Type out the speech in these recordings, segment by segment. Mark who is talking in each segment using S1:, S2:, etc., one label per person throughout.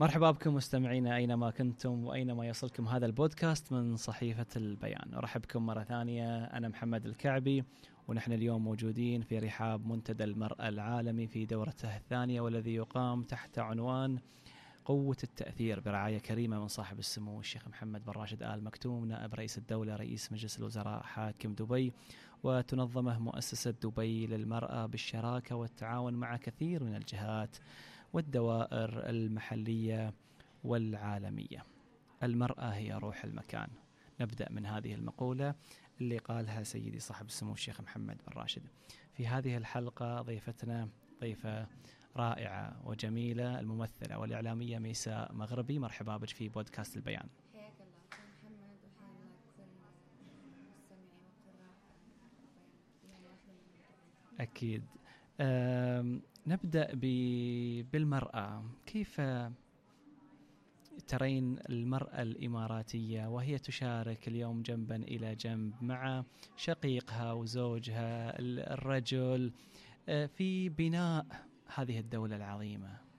S1: مرحبا بكم مستمعينا أينما كنتم وأينما يصلكم هذا البودكاست من صحيفة البيان، أرحب بكم مرة ثانية. أنا محمد الكعبي ونحن اليوم موجودين في رحاب منتدى المرأة العالمي في دورته الثانية والذي يقام تحت عنوان قوة التأثير برعاية كريمة من صاحب السمو الشيخ محمد بن راشد آل مكتوم نائب رئيس الدولة رئيس مجلس الوزراء حاكم دبي وتنظمه مؤسسة دبي للمرأة بالشراكة والتعاون مع كثير من الجهات. والدوائر المحلية والعالمية. المرأة هي روح المكان. نبدأ من هذه المقولة اللي قالها سيدي صاحب السمو الشيخ محمد بن راشد. في هذه الحلقة ضيفتنا ضيفة رائعة وجميلة الممثلة والإعلامية ميساء مغربي مرحبا بك في بودكاست البيان.
S2: حياك الله محمد المستمعين والقراء
S1: أكيد نبدأ بالمرأة. كيف ترين المرأة الإماراتية وهي تشارك اليوم جنبا إلى جنب مع شقيقها وزوجها الرجل آه، في بناء هذه الدولة العظيمة؟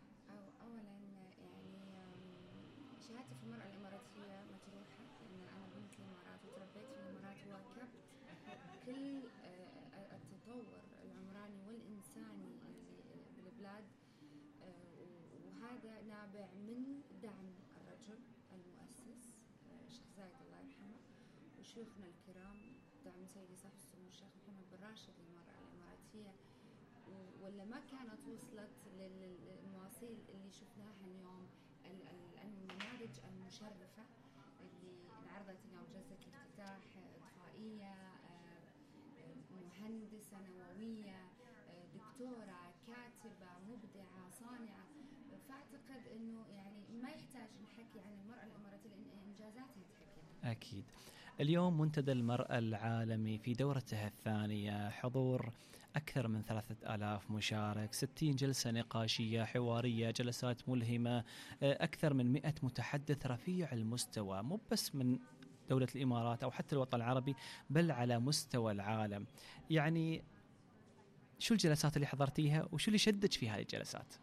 S2: شيوخنا الكرام دعم سيدي صاحب السمو الشيخ محمد بن راشد للمرأة الإماراتية. ولا ما كانت وصلت للمواصيل اللي شفناها اليوم النماذج المشرفة اللي انعرضت اليوم جلسة الافتتاح إطفائية مهندسة نووية دكتورة كاتبة مبدعة أنه يعني ما يحتاج نحكي عن المرأة الإماراتية لأن إنجازاتها تحكي.
S1: أكيد. اليوم منتدى المرأة العالمي في دورته الثانية. حضور أكثر من ثلاثة آلاف مشارك ستين جلسة نقاشية حوارية جلسات ملهمة أكثر من مئة متحدث رفيع المستوى. مو بس من دولة الإمارات أو حتى الوطن العربي بل على مستوى العالم. يعني شو الجلسات اللي حضرتيها وشو اللي شدك في هذه الجلسات؟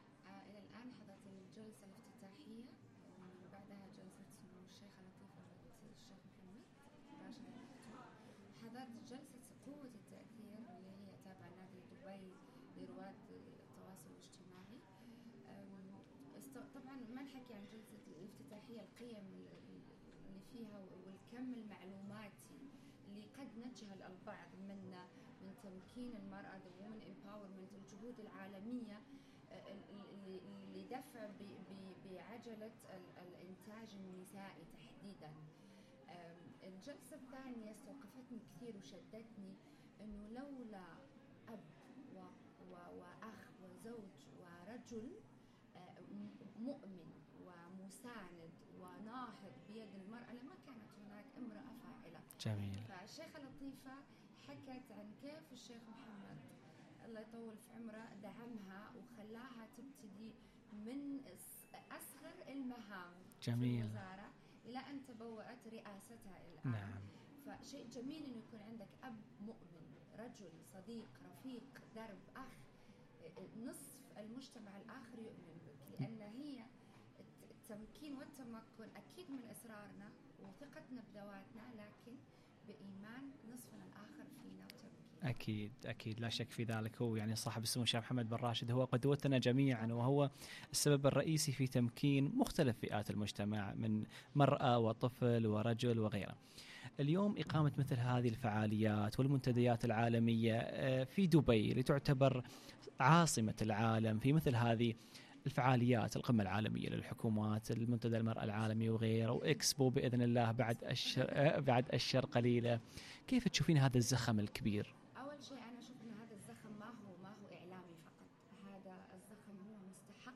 S2: الكم المعلوماتي اللي قد نجهل البعض منا من تمكين المرأة the women empowerment الجهود العالمية لدفع بعجلة الإنتاج النسائي تحديدا. الجلسة الثانية استوقفتني كثير وشدتني أنه لولا أب وأخ وزوج ورجل مؤمن ومساند وناهض بيد المرأة لما كانت هناك امرأة فاعلة.
S1: جميل.
S2: فالشيخة لطيفة حكت عن كيف الشيخ محمد الله يطول في عمره دعمها وخلاها تبتدي من أصغر المهام
S1: جميل.
S2: في الوزارة إلى أن تبوأت رئاستها الآن.
S1: نعم.
S2: فشيء جميل أنه يكون عندك أب مؤمن رجل صديق رفيق درب أخ نصف المجتمع الآخر يؤمن بك لأن هي التمكين والتمكن أكيد من إصرارنا وثقتنا بذواتنا لكن بإيمان نصفنا الآخر فينا وتمكين
S1: أكيد أكيد. لا شك في ذلك. هو يعني صاحب السمو الشيخ محمد بن راشد هو قدوتنا جميعا وهو السبب الرئيسي في تمكين مختلف فئات المجتمع من مرأة وطفل ورجل وغيره. اليوم إقامة مثل هذه الفعاليات والمنتديات العالمية آه، في دبي لتعتبر عاصمة العالم في مثل هذه الفعاليات القمة العالمية للحكومات المنتدى المرأة العالمي وغيره وإكسبو بإذن الله بعد أشهر آه، بعد أشهر قليلة. كيف تشوفين هذا الزخم الكبير؟
S2: أول شيء أنا أشوف أن هذا الزخم ما هو ما هو إعلامي فقط. هذا الزخم هو مستحق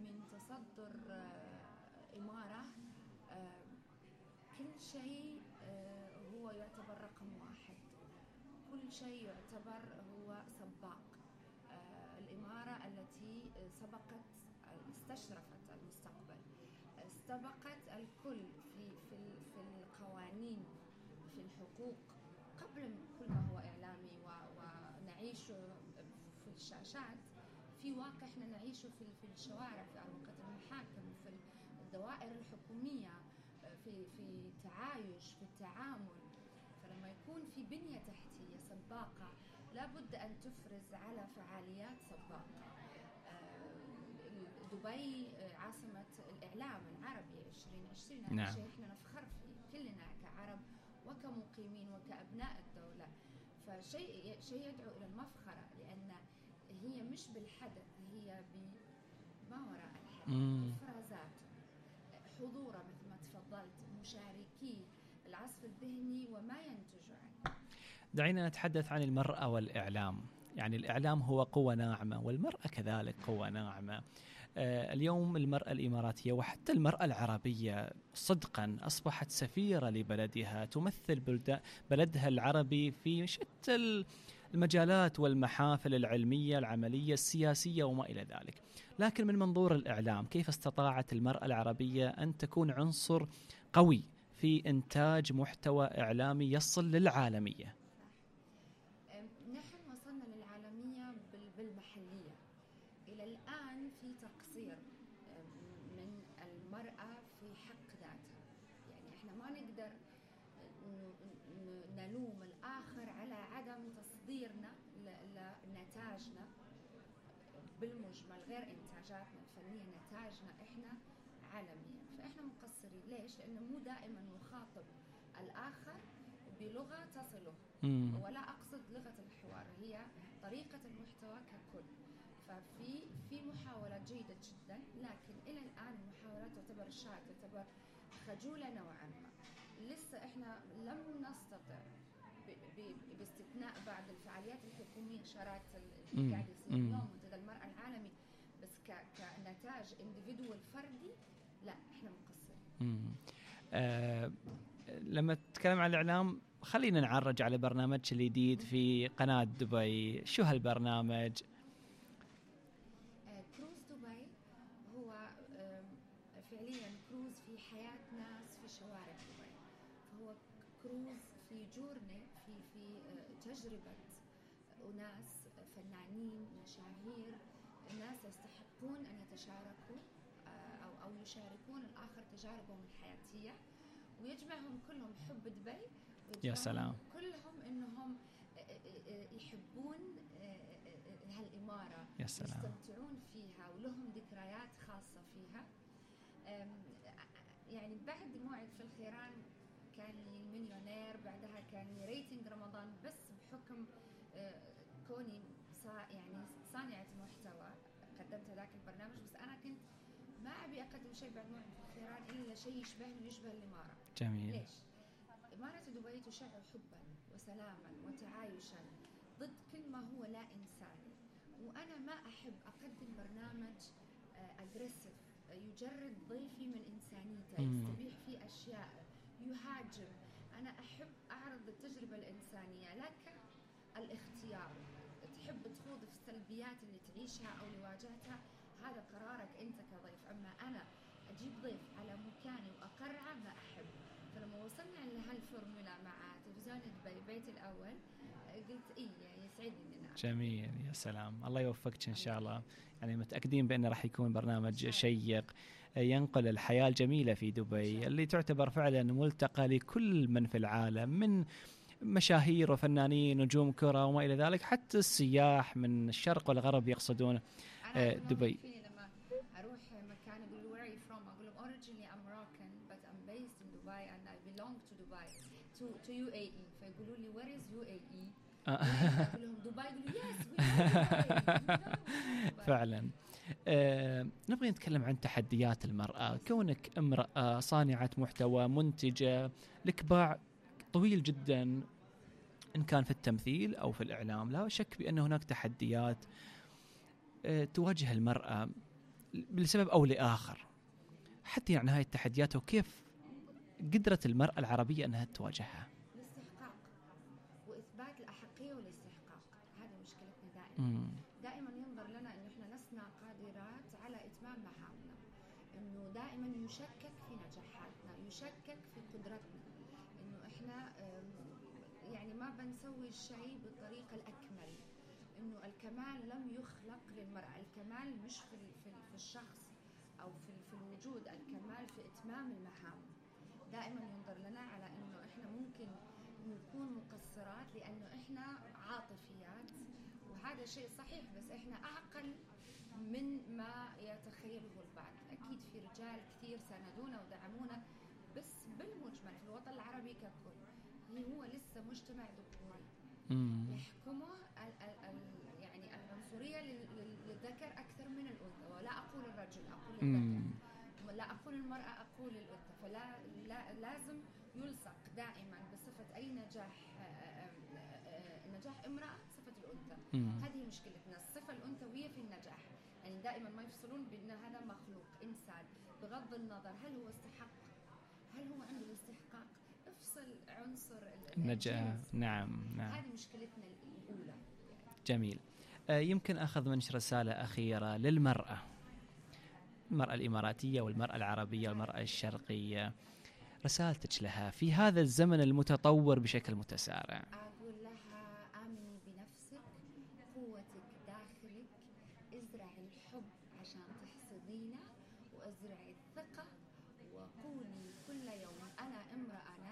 S2: من تصدر آه، إمارة. آه، كل شيء هو يعتبر رقم واحد. كل شيء يعتبر سبقت استشرفت المستقبل. استبقت الكل في في في القوانين في الحقوق. قبل كل ما هو إعلامي ونعيش في الشاشات في واقع إحنا نعيشه في في الشوارع في أروقة المحاكم في الدوائر الحكومية في في تعايش في التعامل. فلما يكون في بنية تحتية سباقة لابد أن تفرز على فعاليات سباقة. آه، دبي آه، عاصمة الإعلام العربي 2020 هذا
S1: نعم.
S2: شيء إحنا نفخر فيه كلنا كعرب وكمقيمين وكأبناء الدولة. فشيء شيء يدعو إلى المفخرة لأن هي مش بالحدث هي بما وراء الحدث. حضورة مثل ما تفضلت مشاركيه العصف الذهني وما ينتج عنه.
S1: دعينا نتحدث عن المرأة والإعلام. يعني الإعلام هو قوة ناعمة والمرأة كذلك قوة ناعمة. اليوم المرأة الإماراتية وحتى المرأة العربية صدقا أصبحت سفيرة لبلدها تمثل بلد- بلدها العربي في شتى المجالات والمحافل العلمية العملية السياسية وما إلى ذلك. لكن من منظور الإعلام كيف استطاعت المرأة العربية أن تكون عنصر قوي في إنتاج محتوى إعلامي يصل للعالمية؟
S2: إلى الآن في تقصير من المرأة في حق ذاتها. يعني إحنا ما نقدر نلوم الآخر على عدم تصديرنا لنتاجنا بالمجمل غير إنتاجاتنا الفنية نتاجنا إحنا عالميا. فإحنا مقصرين. ليش؟ لأنه مو دائما نخاطب الآخر بلغة تصله. ولا أقصد لغة الحوار. هي طريقه المحتوى ككل ففي في جيدة جدا لكن إلى الآن المحاولات تعتبر شاذه تعتبر خجولة نوعا ما لسه إحنا لم نستطع باستثناء بعض الفعاليات الحكومية شارات اللي. قاعد يصير. اليوم منتدى المرأة العالمي بس كنتاج اندفيدوال فردي لا إحنا مقصرين.
S1: آه لما تتكلم عن الإعلام خلينا نعرج على برنامج الجديد في قناة دبي شو هالبرنامج
S2: آه، كروز دبي هو آم، فعليا كروز في حياة ناس في شوارع دبي فهو كروز في جورني في في آه، تجربة أناس فنانين مشاهير ناس يستحقون أن يتشاركوا آه، أو أو يشاركون الآخر تجاربهم الحياتية. ويجمعهم كلهم حب دبي ويجمعهم
S1: سلام.
S2: كلهم إنهم آه، يحبون هالإمارة
S1: يا سلام.
S2: يستمتعون فيها ولهم ذكريات خاصة فيها. يعني بعد موعد في الخيران كان لي المليونير بعدها كان rating رمضان بس بحكم كوني صا يعني صانعة محتوى قدمت هذاك البرنامج بس أنا كنت ما أبي أقدم شيء بعد موعد في الخيران إلا شيء يشبهني ويشبه الإمارة
S1: جميل.
S2: ليش؟ إمارة دبي تشع حبا وسلاما وتعايشا ضد كل ما هو لا إنساني. وأنا ما أحب أقدم برنامج أجريسيف يجرد ضيفي من إنسانيته
S1: مم.
S2: يستبيح فيه أشياء يهاجم أنا أحب أعرض التجربة الإنسانية لك الاختيار. تحب تخوض في السلبيات اللي تعيشها أو اللي واجهتها؟ هذا قرارك أنت كضيف. أما أنا أجيب ضيف على مكاني وأقرعه ما أحب. فلما وصلنا لهالفورمولا مع تلفزيون دبي بيت الأول قلت إيه يسعدني إن أنا
S1: جميل يا سلام. الله يوفقك إن شاء الله. يعني متأكدين بأنه راح يكون برنامج شيق ينقل الحياة الجميلة في دبي اللي تعتبر فعلا ملتقى لكل من في العالم من مشاهير وفنانين نجوم كرة وما إلى ذلك حتى السياح من الشرق والغرب يقصدون آه،
S2: أقول
S1: دبي.
S2: لما أروح مكان يقولوا where are you from أقول لهم originally I'm Moroccan but I'm based in Dubai and I belong to Dubai. To to UAE فيقولوا لي where is UAE أقول Dubai.
S1: فعلا. آه نبغى نتكلم عن تحديات المرأة. كونك امرأة صانعة محتوى منتجة لك باع طويل جدا إن كان في التمثيل أو في الإعلام لا شك بأن هناك تحديات آه تواجه المرأة لسبب أو لآخر. حتى يعني هاي التحديات وكيف قدرت المرأة العربية أنها تواجهها
S2: الاستحقاق وإثبات الأحقية والاستحقاق هذه مشكلتنا دائما
S1: مم.
S2: دائما ينظر لنا انه إحنا لسنا قادرات على اتمام مهامنا انه دائما يشكك في نجاحاتنا يشكك في قدرتنا. إنه إحنا يعني ما بنسوي الشيء بالطريقة الأكمل. إنه الكمال لم يخلق للمرأة الكمال مش في في ال- في الشخص أو في في الوجود الكمال في إتمام المهام. دائما ينظر لنا على إنه إحنا ممكن نكون مقصرات لأنه إحنا عاطفيات. وهذا شيء صحيح بس إحنا أعقل من ما يتخيله البعض. أكيد في رجال كثير ساندونا ودعمونا بس بالمجمل في الوطن العربي ككل هو لسه مجتمع ذكوري. يحكمه يعني العنصرية لل- لل- للذكر أكثر من الأنثى. ولا أقول الرجل
S1: أقول.
S2: الذكر. لا أقول المرأة أقول الأنثى. فلا لا لازم يلصق دائما بصفة أي نجاح آه، آه، آه، نجاح امرأة
S1: الأنثى.
S2: هذه مشكلتنا الصفة الانثويه في النجاح. يعني دائما ما يفصلون بأن هذا مخلوق إنسان. بغض النظر هل هو استحق؟ هل هو عنده الاستحقاق افصل عنصر ال-
S1: النجاح. نعم نعم.
S2: هذه مشكلتنا الأولى.
S1: جميل. آه، يمكن أخذ منك رسالة أخيرة للمرأة. المرأة الإماراتية والمرأة العربية والمرأة الشرقية. رسالتك لها في هذا الزمن المتطور بشكل متسارع.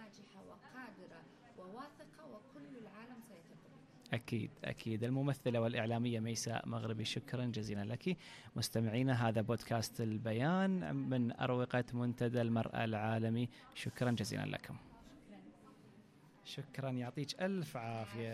S2: ناجحة وقادرة وواثقة وكل العالم سيثق بي
S1: أكيد أكيد. الممثلة والإعلامية ميساء مغربي شكرا جزيلا لك. مستمعينا هذا بودكاست البيان من أروقة منتدى المرأة العالمي. شكرا جزيلا لكم.
S2: شكرا
S1: شكرا يعطيك ألف عافية.